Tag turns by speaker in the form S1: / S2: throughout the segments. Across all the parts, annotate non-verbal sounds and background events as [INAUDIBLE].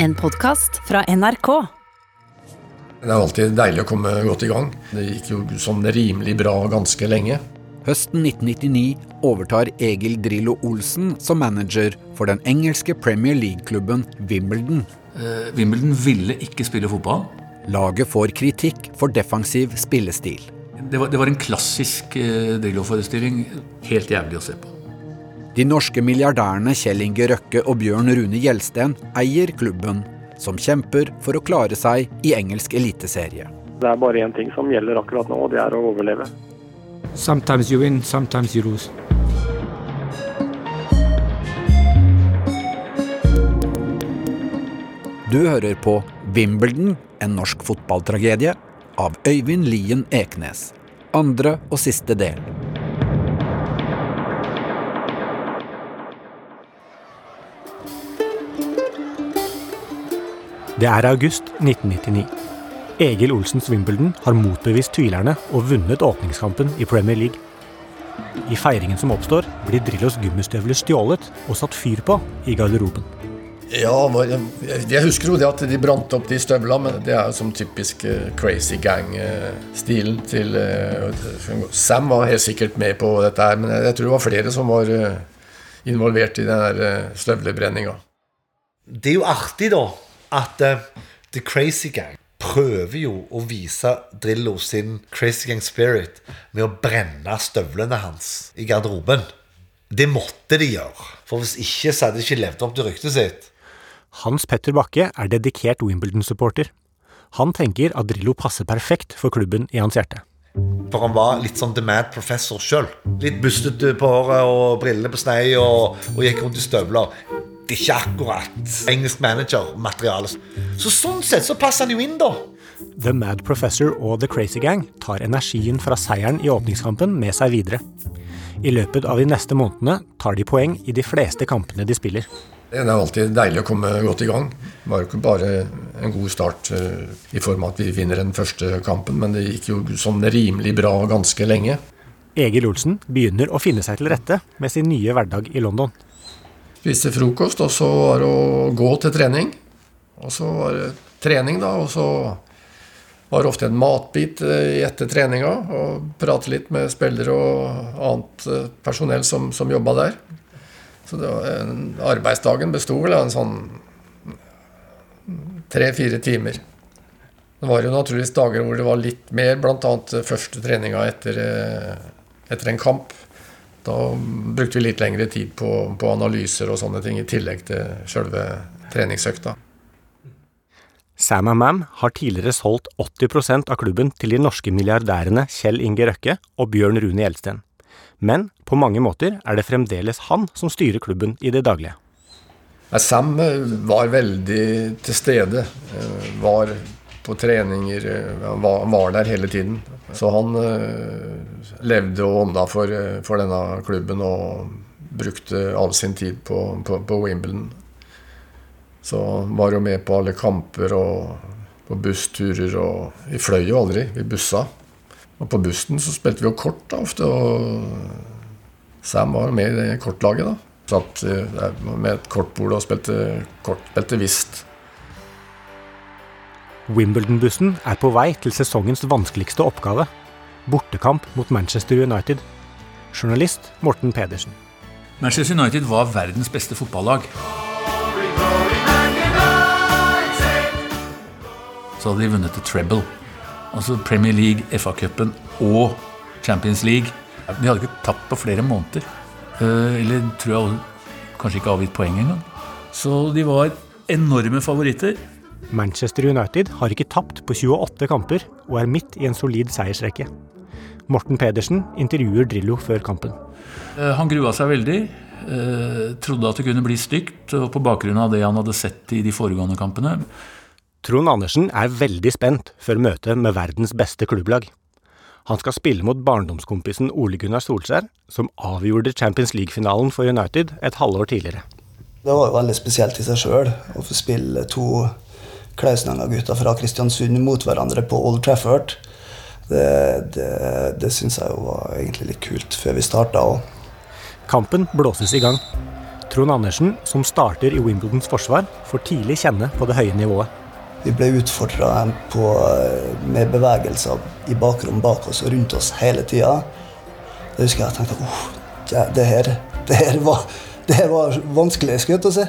S1: En podkast fra NRK.
S2: Det er alltid deilig å komme godt i gang. Det gikk jo sånn rimelig bra ganske lenge.
S3: Høsten 1999 overtar Egil Drillo Olsen som manager for den engelske Premier League-klubben Wimbledon.
S4: Uh, Wimbledon ville ikke spille fotball.
S3: Laget får kritikk for defensiv spillestil.
S4: Det var, det var en klassisk uh, Drillo-forestilling. Helt jævlig å se på.
S3: De norske milliardærene Kjell Inge Røkke og Bjørn Rune Gjelsten eier klubben, som kjemper for å klare seg i engelsk eliteserie.
S5: Det er bare én ting som gjelder akkurat nå, og det er å overleve.
S6: Sometimes you win, sometimes you lose.
S3: Du hører på Wimbledon, en norsk fotballtragedie, av Øyvind Lien Eknes. Andre og siste del.
S7: Det er august 1999. Egil Olsens Wimbledon har motbevist tvilerne og vunnet åpningskampen i Premier League. I feiringen som oppstår, blir Drillos gummistøvler stjålet og satt fyr på i garderoben.
S2: Ja, jeg husker jo det at de brant opp de støvlene, men det er jo som typisk eh, crazy gang-stilen til eh, Sam var helt sikkert med på dette her, men jeg tror det var flere som var eh, involvert i den støvlebrenninga.
S8: Det er jo artig, da, at The Crazy Gang prøver jo å vise Drillo sin Crazy Gang Spirit med å brenne støvlene hans i garderoben. Det måtte de gjøre, for hvis ikke så hadde de ikke levd opp til ryktet sitt.
S7: Hans Petter Bakke er dedikert Wimbledon-supporter. Han tenker at Drillo passer perfekt for klubben i hans hjerte.
S8: For han var litt sånn the mad professor sjøl. Litt bustete på håret og brillene på snei og, og gikk rundt i støvler. Det er ikke akkurat engelsk manager-materiale. Så sånn sett så passer han jo inn, da.
S7: The Mad Professor og The Crazy Gang tar energien fra seieren i åpningskampen med seg videre. I løpet av de neste månedene tar de poeng i de fleste kampene de spiller.
S2: Det er alltid deilig å komme godt i gang. Det var jo ikke bare en god start i form av at vi vinner den første kampen, men det gikk jo sånn rimelig bra ganske lenge.
S7: Egil Olsen begynner å finne seg til rette med sin nye hverdag i London.
S2: Spiste frokost, og så var det å gå til trening. Og så var det trening, da, og så var det ofte en matbit etter treninga. Og prate litt med spillere og annet personell som, som jobba der. Så var, arbeidsdagen besto vel av en sånn tre-fire timer. Det var jo naturligvis dager hvor det var litt mer, bl.a. første treninga etter, etter, en kamp. Da brukte vi litt lengre tid på, på analyser og sånne ting, i tillegg til sjølve treningsøkta.
S7: Sam Mam har tidligere solgt 80% av klubben til de norske milliardærene Kjell Inge Røkke og Bjørn Rune Gjelsten. Men på mange måter er det fremdeles han som styrer klubben i det daglige.
S2: Sam var veldig til stede. Var på treninger. Han var, var der hele tiden. Så han levde og ånda for, for, denne klubben og brukte all sin tid på, på, på Wimbledon. Så var jo med på alle kamper og på bussturer. Og vi fløy jo aldri, vi bussa. Og på bussen så spilte vi jo kort da, ofte, og Sam var med i det kortlaget. da. Satt med et kortbord og spilte kort, spilte whist.
S7: Wimbledon-bussen er på vei til sesongens vanskeligste oppgave. Bortekamp mot Manchester United. Journalist Morten Pedersen.
S4: Manchester United var verdens beste fotballag. Så hadde de vunnet til treble. Altså Premier League, FA-cupen og Champions League. De hadde ikke tapt på flere måneder. Eller tror jeg kanskje ikke avgitt poeng engang. Så de var enorme favoritter.
S7: Manchester United har ikke tapt på 28 kamper og er midt i en solid seiersrekke. Morten Pedersen intervjuer Drillo før kampen.
S4: Han grua seg veldig. Trodde at det kunne bli stygt på bakgrunn av det han hadde sett i de foregående kampene.
S7: Trond Andersen er veldig spent før møtet med verdens beste klubblag. Han skal spille mot barndomskompisen Ole Gunnar Solskjær, som avgjorde Champions League-finalen for United et halvår tidligere.
S9: Det var jo veldig spesielt i seg sjøl å få spille to Klausenanga-gutter fra Kristiansund mot hverandre på Old Trafford. Det, det, det syns jeg jo var egentlig litt kult før vi starta.
S7: Kampen blåses i gang. Trond Andersen, som starter i Wimbledons forsvar, får tidlig kjenne på det høye nivået.
S9: Vi ble utfordra med bevegelser i bakrom bak oss og rundt oss hele tida. Da husker jeg tenkte oh, det, her, det, her var, det her var vanskelig, skulle jeg til å si.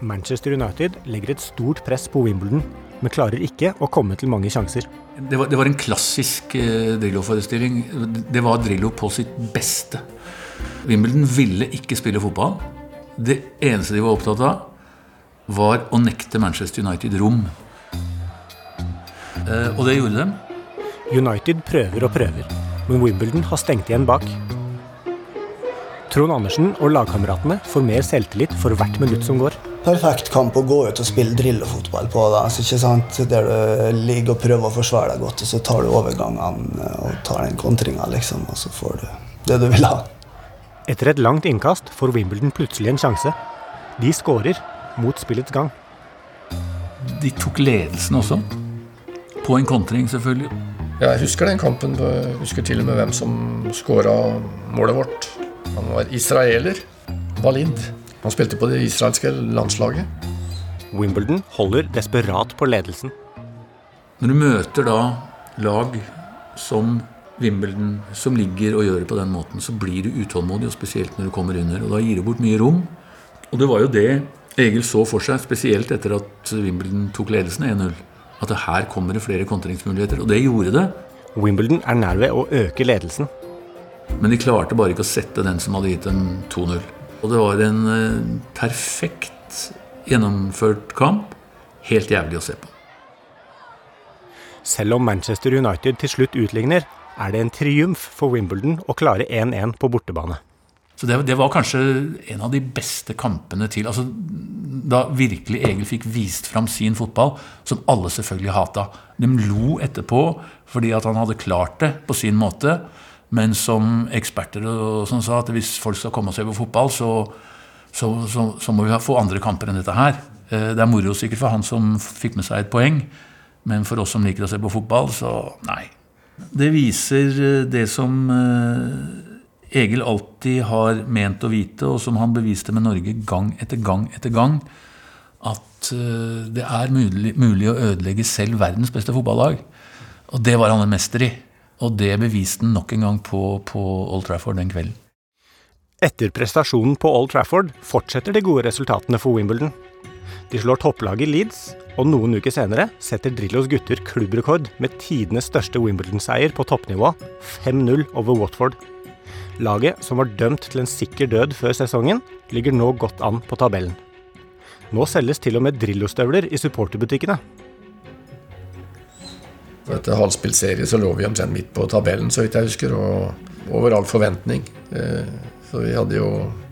S7: Manchester United legger et stort press på Wimbledon, men klarer ikke å komme til mange sjanser.
S4: Det var, det var en klassisk eh, Drillo-forestilling. Det var Drillo på sitt beste. Wimbledon ville ikke spille fotball. Det eneste de var opptatt av, var å nekte Manchester United rom. Eh, og det gjorde dem.
S7: United prøver og prøver, men Wimbledon har stengt igjen bak. Trond Andersen og lagkameratene får mer selvtillit for hvert minutt som går.
S9: Perfekt kamp å gå ut og spille drillefotball på. Da. Så ikke sant? Der du ligger og prøver å forsvare deg godt, og så tar du overgangene og tar den kontringa, liksom, og så får du det du vil ha.
S7: Etter et langt innkast får Wimbledon plutselig en sjanse. De skårer mot spillets gang.
S4: De tok ledelsen også. På en kontring, selvfølgelig.
S2: Ja, jeg husker den kampen. Jeg husker til og med hvem som skåra målet vårt. Han var israeler. Walid. Han spilte på det israelske landslaget.
S7: Wimbledon holder desperat på ledelsen.
S4: Når du møter da lag som Wimbledon, som ligger og gjør det på den måten, så blir du utålmodig, og spesielt når du kommer under. Og da gir du bort mye rom. Og det var jo det Egil så for seg, spesielt etter at Wimbledon tok ledelsen 1-0. At det her kommer det flere kontringsmuligheter. Og det gjorde det.
S7: Wimbledon er nær ved å øke ledelsen.
S4: Men de klarte bare ikke å sette den som hadde gitt dem 2-0. Og det var en eh, perfekt gjennomført kamp. Helt jævlig å se på.
S7: Selv om Manchester United til slutt utligner, er det en triumf for Wimbledon å klare 1-1 på bortebane.
S4: Så det, det, var kanskje en av de beste kampene til altså, Da virkelig Egil fikk vist fram sin fotball, som alle selvfølgelig hata. De lo etterpå fordi at han hadde klart det på sin måte. Men som eksperter og sånn sa at hvis folk skal komme og se på fotball, så, så, så, så må vi få andre kamper enn dette her. Eh, det er moro sikkert for han som fikk med seg et poeng, men for oss som liker å se på fotball, så nei. Det viser eh, det som eh, Egil alltid har ment å vite, og som han beviste med Norge gang etter gang etter gang, at det er mulig, mulig å ødelegge selv verdens beste fotballag. Og det var han en mester i. Og det beviste han nok en gang på, på Old Trafford den kvelden.
S7: Etter prestasjonen på Old Trafford fortsetter de gode resultatene for Wimbledon. De slår topplaget Leeds, og noen uker senere setter Drillos gutter klubbrekord med tidenes største Wimbledon-seier på toppnivå, 5-0 over Watford. Laget, som var dømt til en sikker død før sesongen, ligger nå godt an på tabellen. Nå selges til og med Drillo-støvler i supporterbutikkene.
S2: Etter halvspilt serie så lå vi omtrent midt på tabellen, så vidt jeg husker, og over all forventning. Eh, så vi hadde jo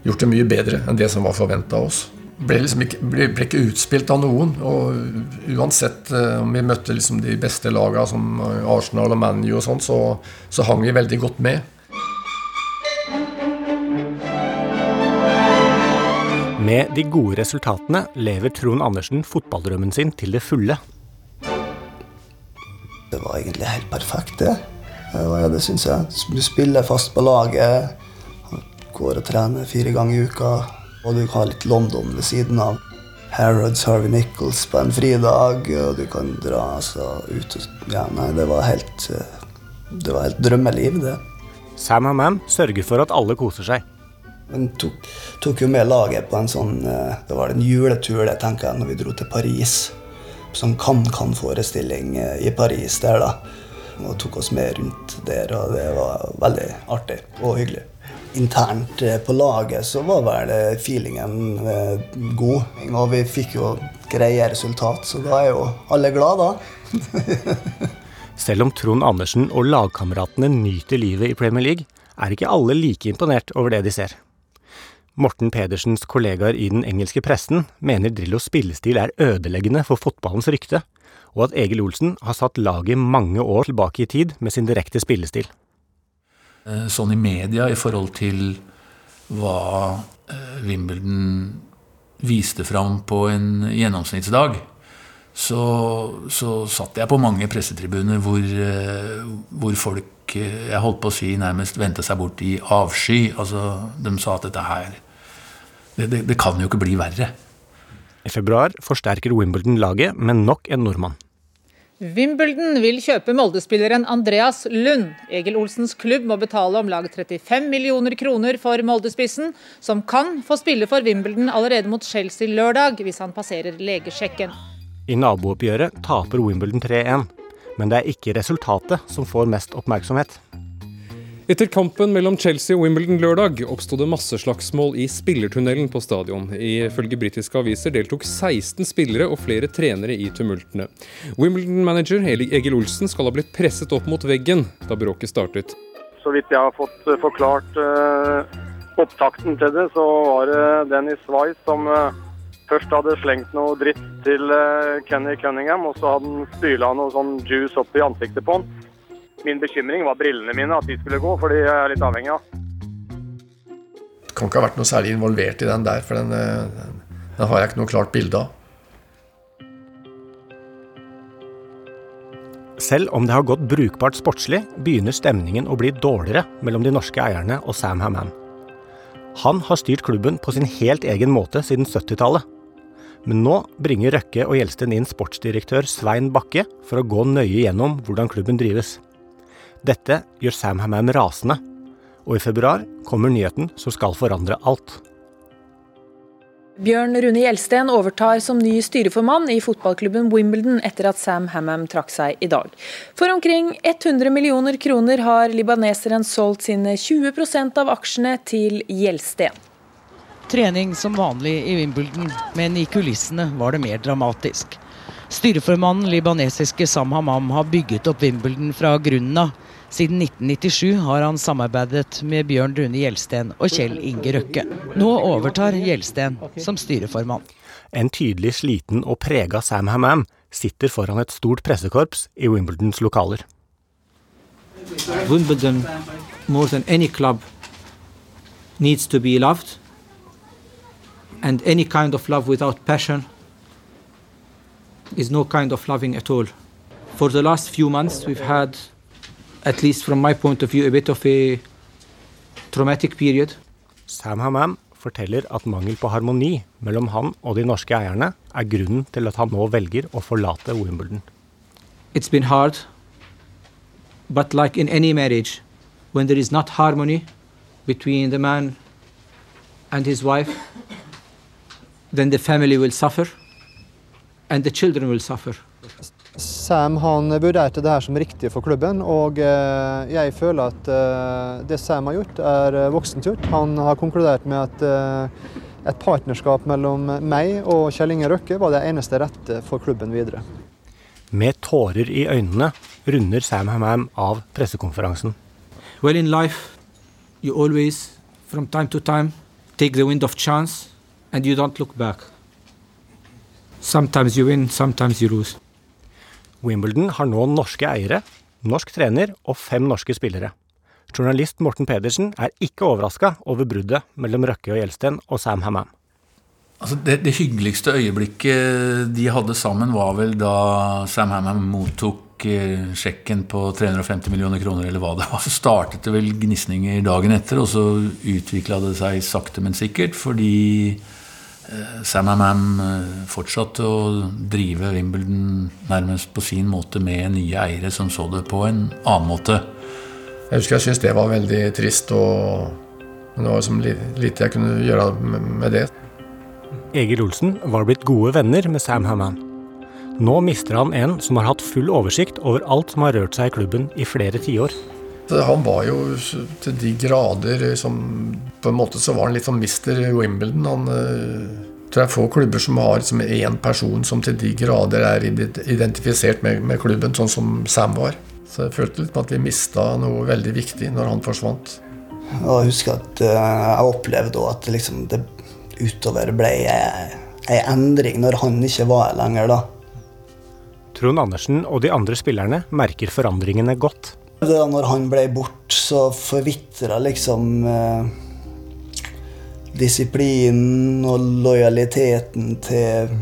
S2: gjort det mye bedre enn det som var forventa av oss. Ble, liksom ikke, ble, ble, ikke utspilt av noen. Og uansett eh, om vi møtte liksom de beste lagene som Arsenal og ManU og sånn, så, så hang vi veldig godt med.
S7: Med de gode resultatene lever Trond Andersen fotballdrømmen sin til det fulle.
S9: Det var egentlig helt perfekt, det. Det, syns jeg. Du spiller fast på laget, går og trener fire ganger i uka, og du har litt London ved siden av. Harrods, Harvey Nichols på en fridag, og du kan dra altså, ut Ja, nei, det var helt Det var helt drømmeliv, det.
S7: Sam Hammam sørger for at alle koser seg.
S9: Men tok, tok jo med laget på en sånn Det var en juletur, det, tenker jeg, når vi dro til Paris sånn kan-kan-forestilling eh, i Paris der, da. Og tok oss med rundt der, og det var veldig artig og hyggelig. Internt eh, på laget så var vel eh, feelingen god. Og vi fikk jo greie resultat, så da er jo alle glade, da. [LAUGHS]
S7: Selv om Trond Andersen og lagkameratene nyter livet i Premier League, er ikke alle like imponert over det de ser. Morten Pedersens kollegaer i den engelske pressen mener Drillos spillestil er ødeleggende for fotballens rykte, og at Egil Olsen har satt laget mange år tilbake i tid med sin direkte spillestil.
S4: Eh, sånn i media i forhold til hva eh, Wimbledon viste fram på en gjennomsnittsdag, så, så satt jeg på mange pressetribuner hvor, eh, hvor folk jeg holdt på å si nærmest vendte seg bort i avsky. Altså, de sa at dette her Det, det, det kan jo ikke bli verre.
S7: I februar forsterker Wimbledon laget med nok en nordmann.
S10: Wimbledon vil kjøpe Molde-spilleren Andreas Lund. Egil Olsens klubb må betale om lag 35 millioner kroner for Molde-spissen, som kan få spille for Wimbledon allerede mot Chelsea lørdag, hvis han passerer legesjekken.
S7: I nabooppgjøret taper Wimbledon 3-1, men det er ikke resultatet som får mest oppmerksomhet.
S11: Etter kampen mellom Chelsea og Wimbledon lørdag oppsto det masseslagsmål i spillertunnelen på stadion. Ifølge britiske aviser deltok 16 spillere og flere trenere i tumultene. Wimbledon-manager Egil Olsen skal ha blitt presset opp mot veggen da bråket startet.
S5: Så vidt jeg har fått eh, forklart uh, opptakten til det, så var det Dennis Weiss som uh, først hadde slengt noe dritt til uh, Kenny Cunningham, og så hadde han spyla noe sånn juice opp i ansiktet på han. Min bekymring var brillene mine, at de skulle gå, for de er litt avhengig av.
S2: Kan ikke ha vært noe særlig involvert i den der, for den, den, den har jeg ikke noe klart bilde av.
S7: Selv om det har gått brukbart sportslig, begynner stemningen å bli dårligere mellom de norske eierne og Sam Hammam. Han har styrt klubben på sin helt egen måte siden 70-tallet. Men nå bringer Røkke og Gjelsten inn sportsdirektør Svein Bakke for å gå nøye gjennom hvordan klubben drives. Dette gjør Sam Hammam rasende, og i februar kommer nyheten som skal forandre alt.
S12: Bjørn Rune Gjelsten overtar som ny styreformann i fotballklubben Wimbledon etter at Sam Hammam trakk seg i dag. For omkring 100 millioner kroner har libaneseren solgt sine 20% av aksjene til Gjelsten.
S13: Trening som vanlig i Wimbledon, men i kulissene var det mer dramatisk. Styreformannen libanesiske Sam Hammam har bygget opp Wimbledon fra grunnen av. Siden 1997 har han samarbeidet med Bjørn Rune Gjelsten og Kjell Inge Røkke. Nå overtar Gjelsten som styreformann.
S7: En tydelig sliten og prega Sam Hammam sitter foran et stort pressekorps i Wimbledons lokaler.
S6: Wimbledon, more than any club, needs to be loved. And any kind of love without passion is no kind of loving at all. For the last few months, we've had at least from my point of view, a bit of a traumatic period.
S7: Sam Hammam forteller at mangel på harmoni mellom han og de norske eierne er grunnen til at han nå velger å forlate Wimbledon.
S6: It's been hard, but like in any marriage, when there is not harmony between the man and his wife, then the family will suffer and the children will suffer.
S14: Sam han vurderte det her som riktig for klubben, og eh, jeg føler at eh, det Sam har gjort, er eh, voksent gjort. Han har konkludert med at et partnerskap mellom meg og Kjell Inge Røkke var det eneste rette for klubben videre.
S7: Med tårer i øynene runder Sam Hamam av pressekonferansen.
S6: Well, in life, you always, from time to time, take the wind of chance, and you don't look back. Sometimes you win, sometimes you lose.
S7: Wimbledon har nå norske eiere, norsk trener og fem norske spillere. Journalist Morten Pedersen er ikke overraska over bruddet mellom Røkke og Gjelsten og Sam Hammam.
S4: Altså det, det, hyggeligste øyeblikket de hadde sammen, var vel da Sam Hammam mottok eh, sjekken på 350 millioner kroner, eller hva det var. Så startet det vel gnisninger dagen etter, og så utvikla det seg sakte, men sikkert. Fordi Sam Hammam eh, fortsatte å drive Wimbledon nærmest på sin måte med nye eiere som så det på en annen måte.
S2: Jeg husker jeg syntes det var veldig trist, og det var som lite jeg kunne gjøre med det.
S7: Egil Olsen var blitt gode venner med Sam Hammam. Nå mister han en som har hatt full oversikt over alt som har rørt seg i klubben i flere tiår.
S2: Han var jo til de grader som På en måte så var han litt sånn Mr. Wimbledon. Han uh, tror jeg få klubber som har liksom én person som til de grader er identifisert med, med, klubben, sånn som Sam var. Så jeg følte litt på at vi mista noe veldig viktig når han forsvant.
S9: Og jeg husker at uh, jeg opplevde at liksom det utover ble ei endring når han ikke var her lenger, da.
S7: Trond Andersen og de andre spillerne merker forandringene godt.
S9: Da når han ble bort, så forvitra liksom eh, disiplinen og lojaliteten til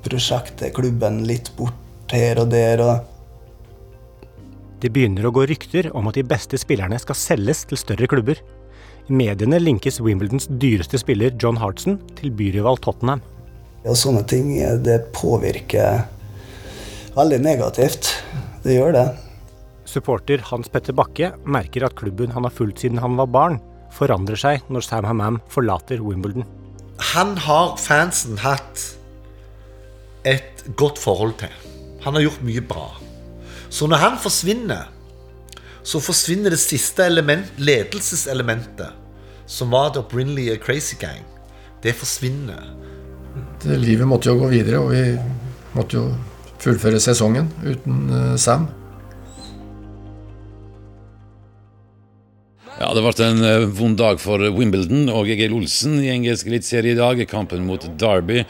S9: prosjektet, klubben, litt bort her og der. Og
S7: det begynner å gå rykter om at de beste spillerne skal selges til større klubber. I Mediene linkes Wimbledons dyreste spiller John Hartson til byrival Tottenham.
S9: Og sånne ting det påvirker veldig negativt. Det gjør det.
S7: Supporter Hans Petter Bakke merker at klubben han har fulgt siden han var barn, forandrer seg når Sam Hammam forlater Wimbledon.
S8: Han har fansen hatt et godt forhold til. Han har gjort mye bra. Så når han forsvinner, så forsvinner det siste element, ledelseselementet, som var det opprinnelige Crazy Gang. Det forsvinner.
S2: Det, livet måtte jo gå videre, og vi måtte jo fullføre sesongen uten uh, Sam.
S15: Ja, Det ble en uh, vond dag for Wimbledon og Egil Olsen i engelsk eliteserie i dag. Kampen mot Derby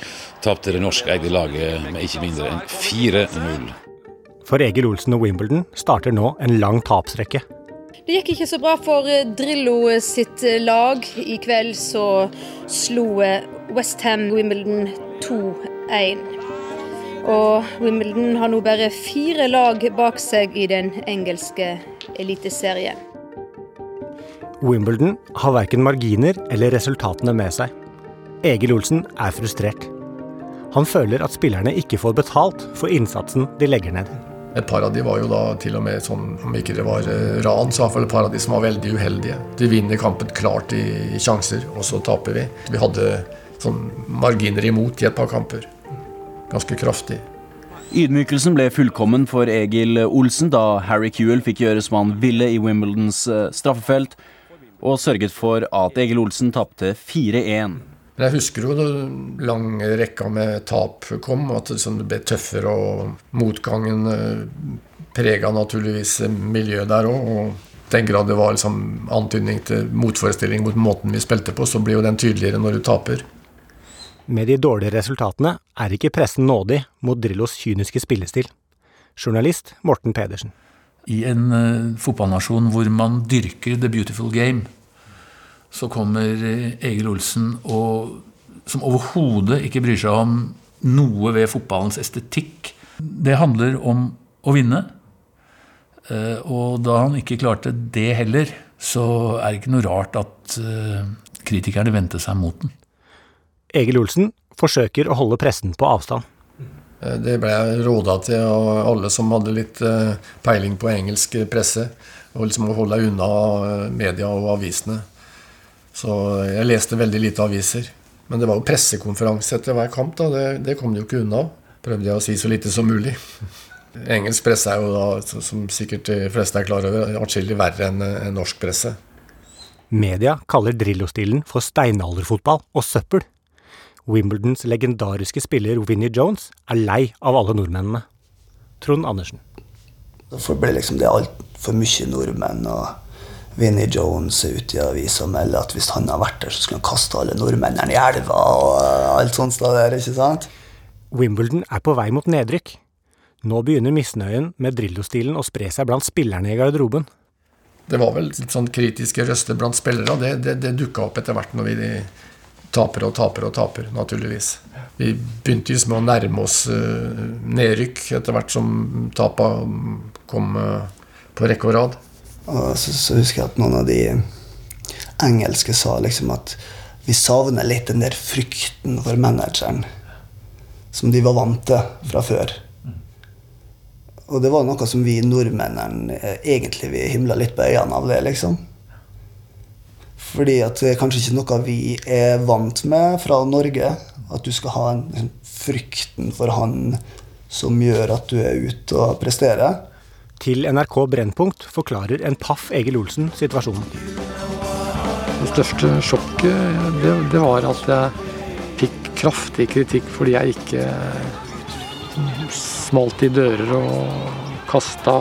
S15: tapte det norskeide laget med ikke mindre enn 4-0.
S7: For Egil Olsen og Wimbledon starter nå en lang tapsrekke.
S16: Det gikk ikke så bra for Drillo sitt lag. I kveld så slo Westham Wimbledon 2-1. Og Wimbledon har nå bare fire lag bak seg i den engelske eliteserien.
S7: Wimbledon har verken marginer eller resultatene med seg. Egil Olsen er frustrert. Han føler at spillerne ikke får betalt for innsatsen de legger ned.
S2: Et par av de var jo da til og med sånn, om ikke det var ran, så iallfall et par av de som var veldig uheldige. De vinner kampen klart i, i sjanser, og så taper vi. Vi hadde sånn marginer imot i et par kamper. Ganske kraftig.
S17: Ydmykelsen ble fullkommen for Egil Olsen da Harry Kewell fikk gjøre som han ville i Wimbledons straffefelt, og sørget for at Egil Olsen tapte 4-1.
S2: Jeg husker jo den lange rekka med tap kom, at det ble tøffere, og motgangen prega naturligvis miljøet der òg. Og den grad det var liksom antydning til motforestilling mot måten vi spilte på, så blir jo den tydeligere når du taper.
S7: Med de dårlige resultatene er ikke pressen nådig mot Drillos kyniske spillestil. Journalist Morten Pedersen.
S4: I en uh, fotballnasjon hvor man dyrker the beautiful game, så kommer Egil Olsen og, som overhodet ikke bryr seg om noe ved fotballens estetikk. Det handler om å vinne. Og da han ikke klarte det heller, så er det ikke noe rart at kritikerne vendte seg mot den.
S7: Egil Olsen forsøker å holde pressen på avstand.
S2: Det ble jeg råda til av alle som hadde litt peiling på engelsk presse. Og liksom å holde deg unna media og avisene. Så jeg leste veldig lite aviser. Men det var jo pressekonferanse etter hver kamp. da, Det, det kom de jo ikke unna. Prøvde jeg å si så lite som mulig. [LAUGHS] Engelsk presse er jo da, som sikkert de fleste er klar over, atskillig verre enn en norsk presse.
S7: Media kaller Drillo-stilen for steinalderfotball og søppel. Wimbledons legendariske spiller Winnie Jones er lei av alle nordmennene. Trond Andersen.
S9: Derfor ble liksom det altfor mye nordmenn. og Vinnie Jones er ute i avisa og melder at hvis han hadde vært der, så skulle han kaste alle nordmennene i elva og alt sånt der, ikke sant?
S7: Wimbledon er på vei mot nedrykk. Nå begynner misnøyen med Drillo-stilen å spre seg blant spillerne i garderoben.
S2: Det var vel litt sånn kritiske røster blant spillere, og det, det, det dukka opp etter hvert når vi taper og taper og taper, naturligvis. Vi begynte liksom å nærme oss uh, nedrykk etter hvert som tapa kom uh, på rekke og rad.
S9: Og så, så, husker jeg at noen av de engelske sa liksom at vi savner litt den der frykten for manageren som de var vant til fra før. Og det var noe som vi nordmennene egentlig vi himla litt på øynene av det, liksom. Fordi at det er kanskje ikke noe vi er vant med fra Norge. At du skal ha en, liksom, frykten for han som gjør at du er ute og presterer.
S7: Til NRK Brennpunkt forklarer en paff Egil Olsen situasjonen.
S18: Det største sjokket det, det var at jeg fikk kraftig kritikk fordi jeg ikke smalt i dører og kasta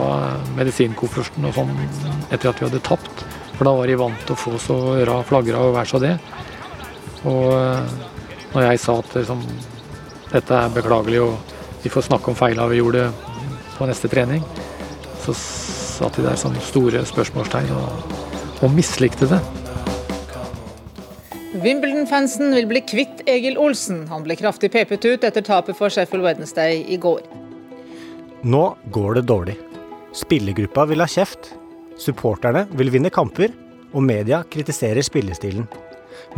S18: medisinkofferten og sånn etter at vi hadde tapt. For da var de vant til å få så øra flagra og vær så det. Og når jeg sa at liksom, dette er beklagelig og vi får snakke om feila vi gjorde på neste trening, så satt de der som store spørsmålstegn og, og mislikte det.
S10: Wimbledon-fansen vil bli kvitt Egil Olsen. Han ble kraftig pepet ut etter tapet for Sheffield Wednesday i går.
S7: Nå går det dårlig. Spillergruppa vil ha kjeft. Supporterne vil vinne kamper, og media kritiserer spillestilen.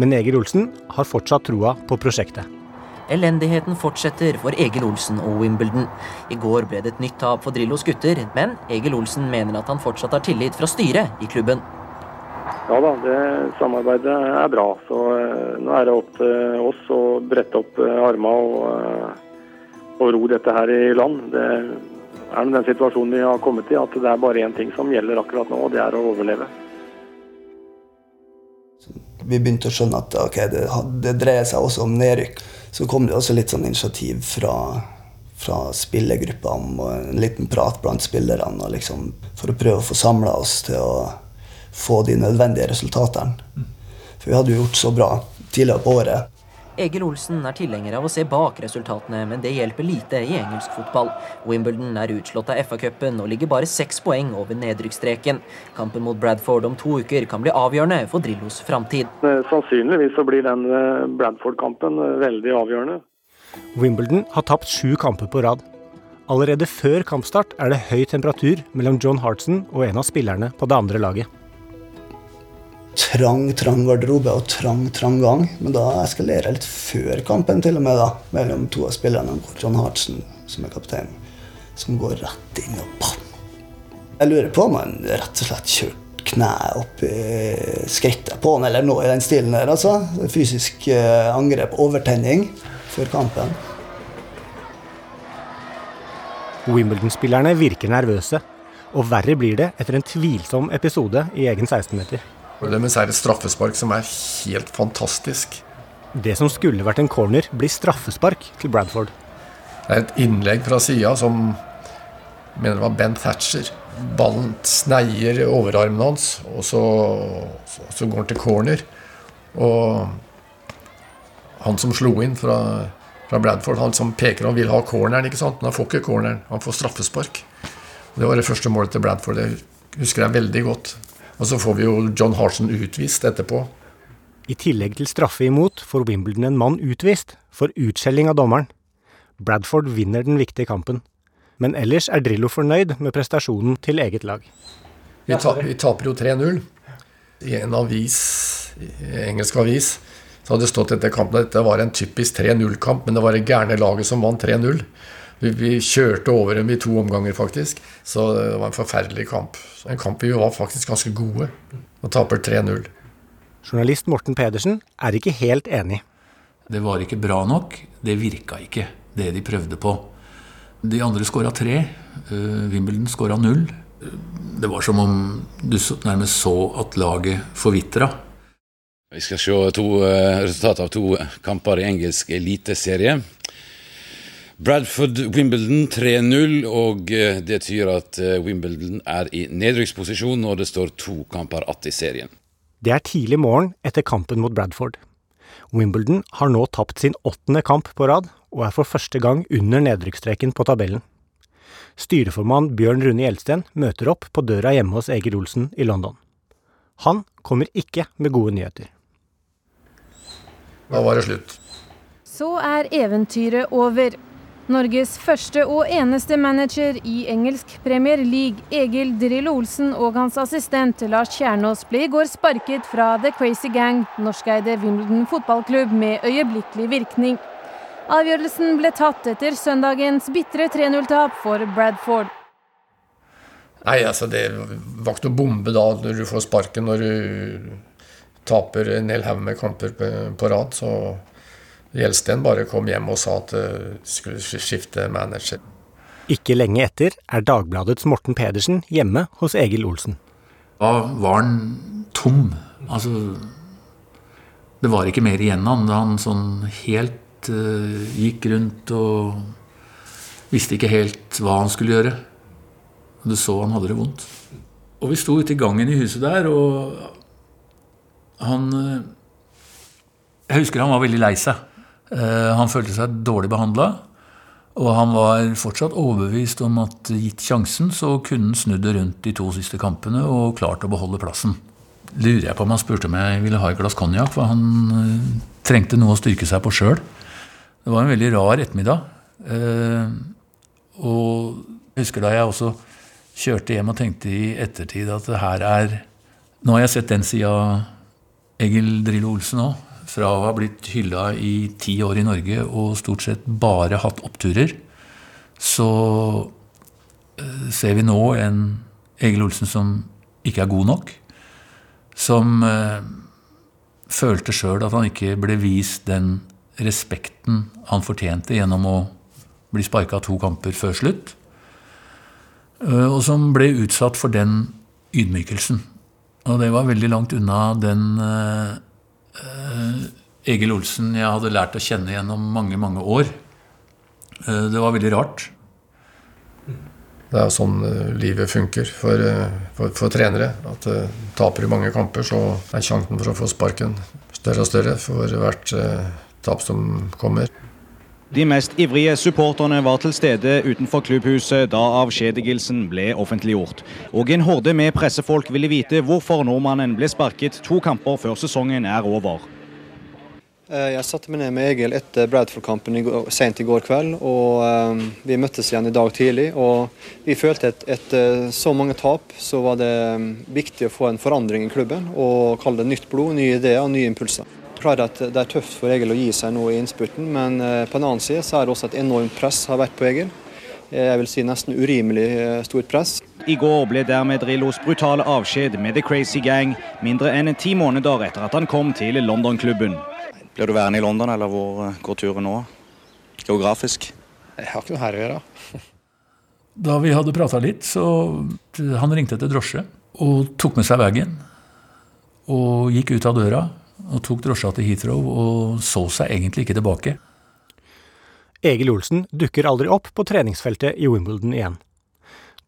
S7: Men Egil Olsen har fortsatt troa på prosjektet.
S19: Elendigheten fortsetter for Egil Olsen og Wimbledon. I går ble det et nytt tap for Drillos gutter, men Egil Olsen mener at han fortsatt har tillit fra styret i klubben.
S5: Ja da, det samarbeidet er bra. Så eh, nå er det opp til oss å brette opp eh, armene og, eh, og ro dette her i land. Det er det den situasjonen vi har kommet i, at det er bare én ting som gjelder akkurat nå, og det er å overleve.
S9: Vi begynte å skjønne at okay, det, det, dreier seg også om nedrykk. Så kom det også litt sånn initiativ fra, fra spillergruppa og en liten prat blant spillerne liksom, for å prøve å få samla oss til å få de nødvendige resultatene. For vi hadde jo gjort så bra tidligere på året.
S19: Egil Olsen er tilhenger av å se bak resultatene, men det hjelper lite i engelsk fotball. Wimbledon er utslått av FA-cupen og ligger bare seks poeng over nedrykksstreken. Kampen mot Bradford om to uker kan bli avgjørende for Drillos framtid.
S5: Eh, sannsynligvis så blir den eh, Bradford-kampen eh, veldig avgjørende.
S7: Wimbledon har tapt sju kamper på rad. Allerede før kampstart er det høy temperatur mellom John Hartson og en av spillerne på det andre laget
S9: trang, trang garderobe og trang, trang gang. Men da eskalerer jeg litt før kampen, til og med, da, mellom to av spillerne. John Hartsen, som er kaptein, som går rett inn og bam! Jeg lurer på om han rett og slett kjørte kneet opp i skrittet på han, eller noe i den stilen der, altså. Fysisk eh, angrep, overtenning, før kampen.
S7: Wimbledon-spillerne virker nervøse, og verre blir det etter en tvilsom episode i egen 16-meter.
S2: Problemet er et straffespark som er helt fantastisk.
S7: Det som skulle vært en corner, blir straffespark til Bradford.
S2: Det er et innlegg fra sida som mener det var Ben Thatcher. Ballen sneier overarmen hans, og så, så, så går han til corner. Og han som slo inn fra, fra, Bradford, han som peker han vil ha corneren, ikke sant? men han får ikke corneren. Han får straffespark. Det var det første målet til Bradford. Det husker jeg veldig godt. Og så får vi jo John Harson utvist etterpå.
S7: I tillegg til straffe imot får Wimbledon en mann utvist for utskjelling av dommeren. Bradford vinner den viktige kampen. Men ellers er Drillo fornøyd med prestasjonen til eget lag.
S2: Vi, ta, vi taper jo 3-0. I en avis, i engelsk avis så hadde det stått etter kampen at dette var en typisk 3-0-kamp, men det var det gærne laget som vant 3-0. Vi, vi, kjørte over dem i to omganger, faktisk. Så det var en forferdelig kamp. En kamp vi var faktisk ganske gode, og taper 3-0.
S7: Journalist Morten Pedersen er ikke helt enig.
S4: Det var ikke bra nok. Det virka ikke, det de prøvde på. De andre skåra tre. Uh, Wimbledon skåra null. Det var som om du nærmest så at laget forvitra.
S15: Vi skal se to uh, resultater av to kamper i engelsk eliteserie. Bradford-Wimbledon 3-0, og eh, det tyder at eh, Wimbledon er i nedrykksposisjon når det står to kamper igjen i serien.
S7: Det er tidlig morgen etter kampen mot Bradford. Wimbledon har nå tapt sin åttende kamp på rad, og er for første gang under nedrykksstreken på tabellen. Styreformann Bjørn Rune Gjelsten møter opp på døra hjemme hos Egil Olsen i London. Han kommer ikke med gode nyheter.
S2: Da var det slutt.
S20: Så er eventyret over. Norges første og eneste manager i engelsk Premier League, Egil Drillo Olsen og hans assistent Lars Kjernås ble i går sparket fra The Crazy Gang, norskeide Wimbledon fotballklubb, med øyeblikkelig virkning. Avgjørelsen ble tatt etter søndagens bitre 3-0-tap for Bradford.
S2: Nei, altså Det var ikke noe bombe da når du får sparken når du taper en hel haug med kamper på, rad. så Gjelsten bare kom hjem og sa at de skulle skifte manager.
S7: Ikke lenge etter er Dagbladets Morten Pedersen hjemme hos Egil Olsen.
S4: Da var han tom. Altså Det var ikke mer igjen av han da han sånn helt uh, gikk rundt og visste ikke helt hva han skulle gjøre. Du så han hadde det vondt. Og vi sto ute i gangen i huset der, og han uh, Jeg husker han var veldig lei seg. Eh, han følte seg dårlig behandla. Og han var fortsatt overbevist om at gitt sjansen, så kunne han snudd det rundt de to siste kampene og klart å beholde plassen. Lurer jeg på om han spurte om jeg ville ha et glass konjakk, for han uh, trengte noe å styrke seg på sjøl. Det var en veldig rar ettermiddag. Uh, og jeg husker da jeg også kjørte hjem og tenkte i ettertid at det her er Nå har jeg sett den sida av Egil Drillo Olsen òg. Fra å ha blitt hylla i ti år i Norge og stort sett bare hatt oppturer, så eh, ser vi nå en Egil Olsen som ikke er god nok. Som eh, følte sjøl at han ikke ble vist den respekten han fortjente gjennom å bli sparka to kamper før slutt. Eh, og som ble utsatt for den ydmykelsen. Og det var veldig langt unna den Egil Olsen jeg hadde lært å kjenne gjennom mange, mange år. Eh, det var veldig rart.
S2: Det er jo sånn eh, livet funker for, eh, for, for trenere. At taper du mange kamper, så er sjansen for å få sparken større og større for hvert tap som kommer.
S21: De mest ivrige supporterne var til stede utenfor klubbhuset da avskjedigelsen ble offentliggjort. Og en horde med pressefolk ville vite hvorfor nordmannen ble sparket to kamper før sesongen er over.
S14: Eh, jeg satte meg ned med Egil etter Bradford-kampen sent i går kveld. og um, Vi møttes igjen i dag tidlig. og Vi følte at etter så mange tap så var det um, viktig å få en forandring i klubben. og Kalle det nytt blod, nye ideer og nye impulser. Klart at Det er tøft for Egil å gi seg nå i innspurten, men uh, på den annen side så er det også et enormt press har vært på Egil. Jeg vil si nesten urimelig uh, stort press.
S21: I går ble dermed Drillos brutale avskjed med The Crazy Gang mindre enn ti måneder etter at han kom til London-klubben.
S22: Blir du værende i London, eller hvor eh, går turen nå? Geografisk?
S14: Jeg har ikke noe her å gjøre. [LAUGHS]
S4: Da vi hadde prata litt, så han ringte etter drosje og tok med seg bagen. Og gikk ut av døra og tok drosja til Heathrow og så seg egentlig ikke tilbake.
S7: Egil Olsen dukker aldri opp på treningsfeltet i Wimbledon igjen.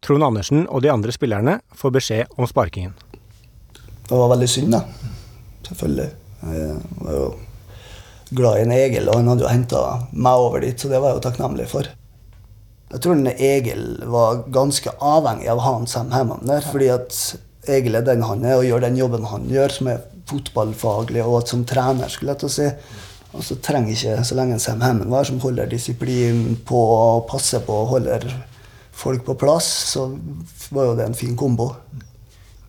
S7: Trond Andersen og de andre spillerne får beskjed om sparkingen.
S9: Det var veldig synd, da. Selvfølgelig. Jeg var jo glad i en Egil, og han hadde jo henta meg over dit, så det var jeg jo takknemlig for. Jeg tror en Egil var ganske avhengig av å han Sam Hammond der, fordi at Egil er den han er, og gjør den jobben han gjør, som er fotballfaglig, og at som trener, skulle jeg til å si. Og så trenger ikke så lenge Sam Hammond var, som holder disiplin på og passer på og holder folk på plass, så var jo det en fin kombo.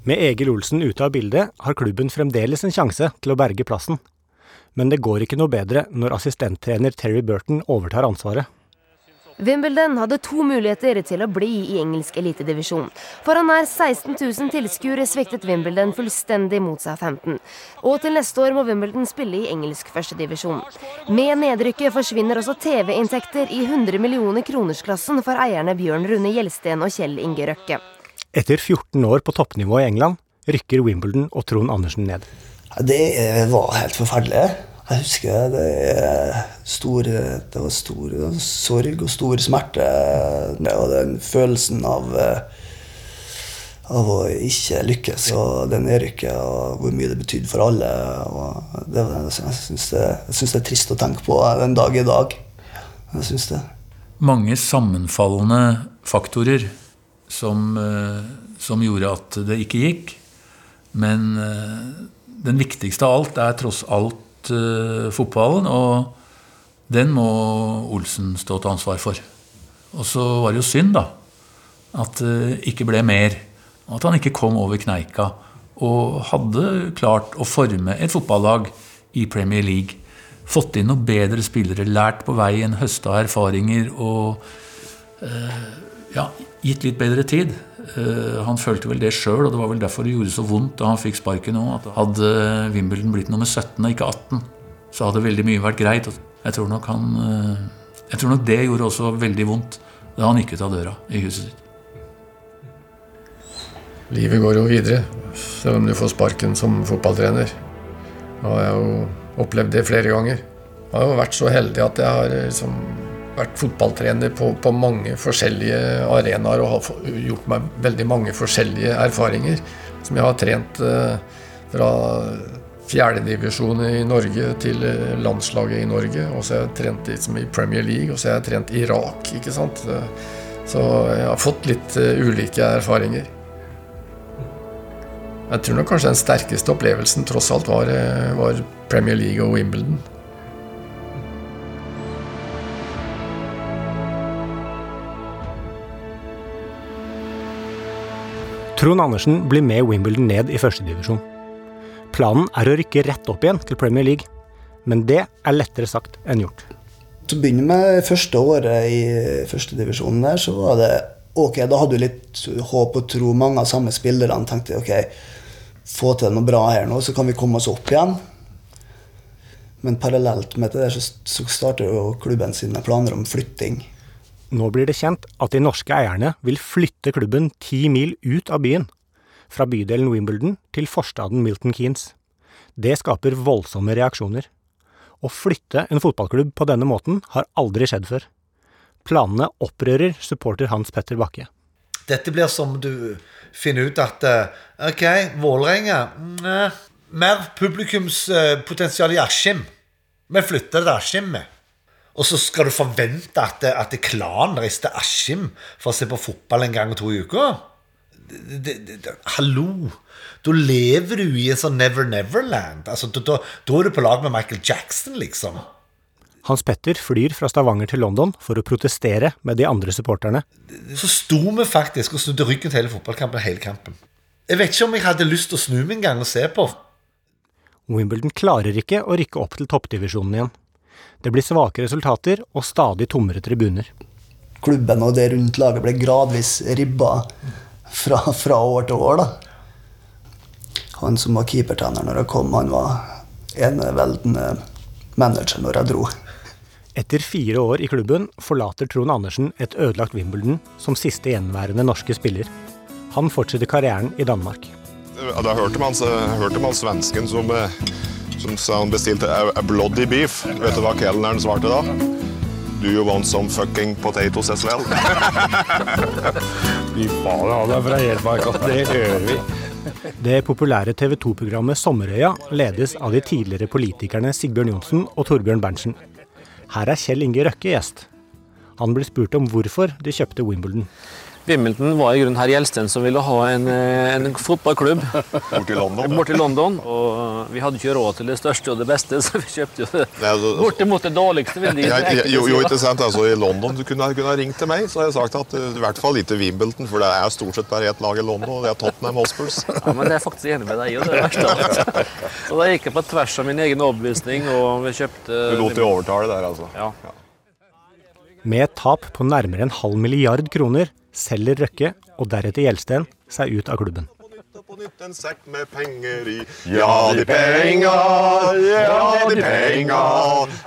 S7: Med Egil Olsen ute av bildet har klubben fremdeles en sjanse til å berge plassen. Men det går ikke noe bedre når assistenttrener Terry Burton overtar ansvaret.
S23: Wimbledon hadde to muligheter til å bli i engelsk elitedivisjon. Foran nær 16 000 tilskuere sviktet Wimbledon fullstendig mot seg 15. Og til neste år må Wimbledon spille i engelsk førstedivisjon. Med nedrykket forsvinner også TV-inntekter i 100 millioner kronersklassen for eierne Bjørn Rune Gjelsten og Kjell Inge Røkke.
S7: Etter 14 år på toppnivå i England rykker Wimbledon og Trond Andersen ned.
S9: Det var helt forferdelig. Jeg husker det, stor, det var stor sorg og stor smerte. Og den følelsen av, av å ikke lykkes og det nedrykket og hvor mye det betydde for alle. Det, jeg syns det, det, er trist å tenke på den dag i dag. Jeg syns det.
S4: Mange sammenfallende faktorer som, som gjorde at det ikke gikk. Men den viktigste av alt er tross alt uh, fotballen, og den må Olsen stå til ansvar for. Og så var det jo synd, da, at det uh, ikke ble mer. At han ikke kom over kneika og hadde klart å forme et fotballag i Premier League. Fått inn noen bedre spillere, lært på veien, høsta erfaringer og uh, ja, gitt litt bedre tid. Eh, han følte vel det sjøl, og det var vel derfor det gjorde så vondt da han fikk sparken òg. Hadde Wimbledon blitt nummer 17 og ikke 18, så hadde veldig mye vært greit. Jeg tror nok, han, eh, jeg tror nok det gjorde også veldig vondt da han gikk ut av døra i huset sitt.
S2: Livet går jo videre, selv om du får sparken som fotballtrener. Og jeg har jo opplevd det flere ganger. Jeg har jo vært så heldig at jeg har liksom vært fotballtrener på, på, mange forskjellige arenaer og har gjort meg veldig mange forskjellige erfaringer. Som jeg har trent eh, fra fjerdedivisjon i Norge til eh, landslaget i Norge. Og så har jeg trent liksom, i Premier League, og så har jeg trent i Irak. ikke sant? Så jeg har fått litt uh, ulike erfaringer. Jeg tror nok kanskje den sterkeste opplevelsen tross alt var, var Premier League og Wimbledon.
S7: Trond Andersen blir med Wimbledon ned i førstedivisjon. Planen er å rykke rett opp igjen til Premier League, men det er lettere sagt enn gjort.
S9: Til å begynne med første året i førstedivisjonen der, så var det ok, da hadde du litt håp og tro. Mange av samme spillerne tenkte ok, få til noe bra her nå, så kan vi komme oss opp igjen. Men parallelt med det der så, så starter jo klubben sine planer om flytting.
S7: Nå blir det kjent at de norske eierne vil flytte klubben ti mil ut av byen. Fra bydelen Wimbledon til forstaden Milton Keynes. Det skaper voldsomme reaksjoner. Å flytte en fotballklubb på denne måten har aldri skjedd før. Planene opprører supporter Hans Petter Bakke.
S8: Dette blir som du finner ut at eh, OK, Vålerenga mm, Mer publikumspotensial i Askim. Vi flytter til Askim, vi. Og så skal du forvente at, at klanen reiser til Askim for å se på fotball en gang og to i uka? Hallo! Da lever du i en sånn Never Never-land. Altså, da, da er du på lag med Michael Jackson, liksom.
S7: Hans Petter flyr fra Stavanger til London for å protestere med de andre supporterne.
S8: Så sto vi faktisk og snudde ryggen til hele fotballkampen hele kampen. Jeg vet ikke om jeg hadde lyst til å snu meg en gang og se på.
S7: Wimbledon klarer ikke å rykke opp til toppdivisjonen igjen. Det blir svake resultater og stadig tommere tribuner.
S9: Klubben og det rundt laget ble gradvis ribba fra, fra år til år. da. Han som var keepertrener når jeg kom, han var eneveldende manager når jeg dro.
S7: Etter fire år i klubben forlater Trond Andersen et ødelagt Wimbledon som siste gjenværende norske spiller. Han fortsetter karrieren i Danmark.
S24: Da hørte man, hørte man svensken som, som sa han bestilte a, a bloody beef. Vet du hva kelneren svarte da? Do you want some fucking potatoes as well?
S25: Fy faen, han er fra Hedmark, og det hører vi.
S7: Det populære TV 2-programmet Sommerøya ledes av de tidligere politikerne Sigbjørn Johnsen og Torbjørn Berntsen. Her er Kjell Inge Røkke gjest. Han blir spurt om hvorfor de kjøpte Wimbledon.
S26: Wimbledon var i grunnen herr Gjelsten som ville ha en, en fotballklubb
S24: borti London.
S26: Bort til London. Og vi hadde ikke råd til det største og det beste, [LAUGHS] så vi kjøpte jo det bortimot det dårligste. Vil de,
S24: ja, jo, jo, ikke sant. Altså, I London du kunne, du ha ringt til meg, så har jeg sagt at uh, i hvert fall ikke Wimbledon, for det er stort sett bare ett lag i London, og det er Tottenham Hotspurs. [LAUGHS]
S26: ja, men det er faktisk enig med deg i. og det er verste [LAUGHS] Så da gikk jeg på tvers av min egen overbevisning, og vi kjøpte
S24: Du lot de overtale der, altså?
S26: Ja.
S7: Med et tap på nærmere en halv milliard kroner selger Røkke og deretter Gjelsten seg ut av klubben.
S24: På nytt en sekk med penger i Ja, de penga, ja, de penga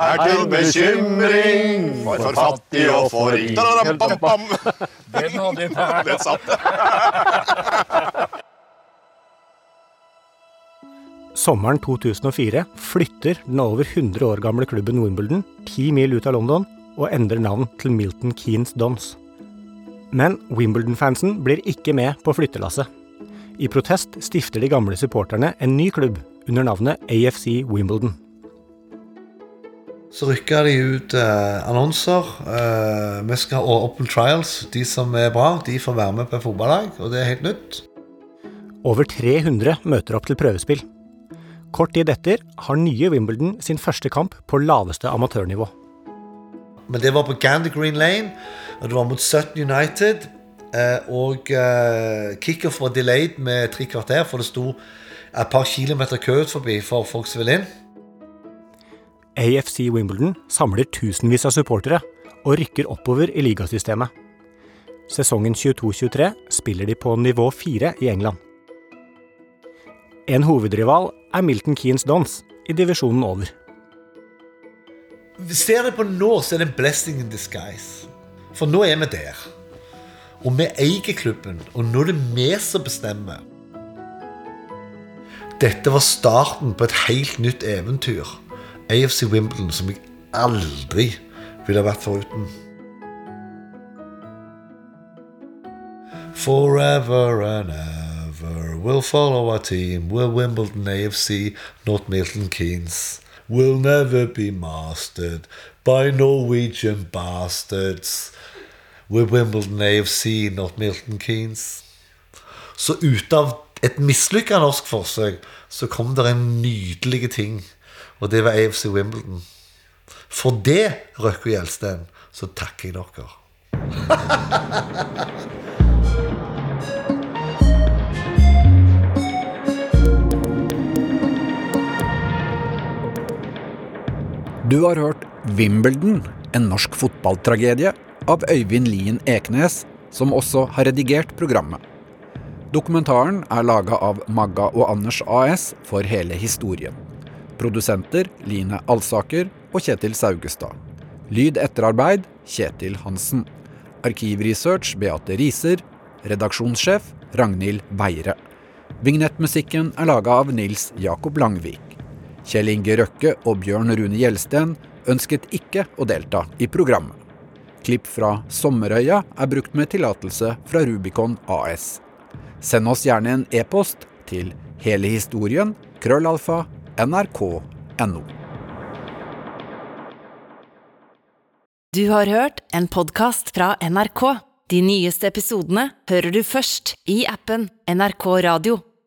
S24: er til bekymring for for fattig og for rik.
S26: Den hadde jeg
S24: Den satt.
S7: Sommeren 2004 flytter den over 100 år gamle klubben Wimbledon ti mil ut av London og endrer navn til Milton Keynes Dons. Men Wimbledon-fansen blir ikke med på flyttelasset. I protest stifter de gamle supporterne en ny klubb under navnet AFC Wimbledon.
S8: Så rykker de ut eh, annonser. Eh, vi skal ha Open Trials. De som er bra, de får være med på fotballag, og det er helt nytt.
S7: Over 300 møter opp til prøvespill. Kort tid etter har nye Wimbledon sin første kamp på laveste amatørnivå.
S8: Men det var på Gander Green Lane, det var mot Sutton United. Eh, og eh, kickoff var delayed med tre kvarter, for det sto et par kilometer kø ut forbi for folk som ville inn.
S7: AFC Wimbledon samler tusenvis av supportere og rykker oppover i ligasystemet. Sesongen 22-23 spiller de på nivå 4 i England. En hovedrival er Milton Keynes Dons i divisjonen over.
S8: Ser du på nå, så er det en blessing in disguise. For nå er vi der. Og vi eier klubben, og nå er det vi som bestemmer. Dette var starten på et helt nytt eventyr. AFC Wimbledon, som jeg aldri ville vært foruten. Forever and ever we'll follow our team. We're Wimbledon AFC, not Milton Keynes. We'll never be mastered by Norwegian bastards. We're Wimbledon AFC, not Milton Keanes. Så ut av et mislykka norsk forsøk så kom det en nydelig ting. Og det var AFC Wimbledon. For det, Røkke og Gjelsten, så takker jeg dere.
S27: Du har hørt 'Wimbledon', en norsk fotballtragedie av Øyvind Lien Eknes, som også har redigert programmet. Dokumentaren er laga av Magga og Anders AS for hele historien. Produsenter Line Alsaker og Kjetil Saugestad. Lyd etterarbeid Kjetil Hansen. Arkivresearch Beate Riser. Redaksjonssjef Ragnhild Beire. Vignettmusikken er laga av Nils Jakob Langvik. Kjell Inge Røkke og Bjørn Rune Gjelsten ønsket ikke å delta i programmet. Klipp fra Sommerøya er brukt med tillatelse fra Rubicon AS. Send oss gjerne en e-post til hele historien krøllalfa nrk.no.
S28: Du har hørt en podkast fra NRK. De nyeste episodene hører du først i appen NRK Radio.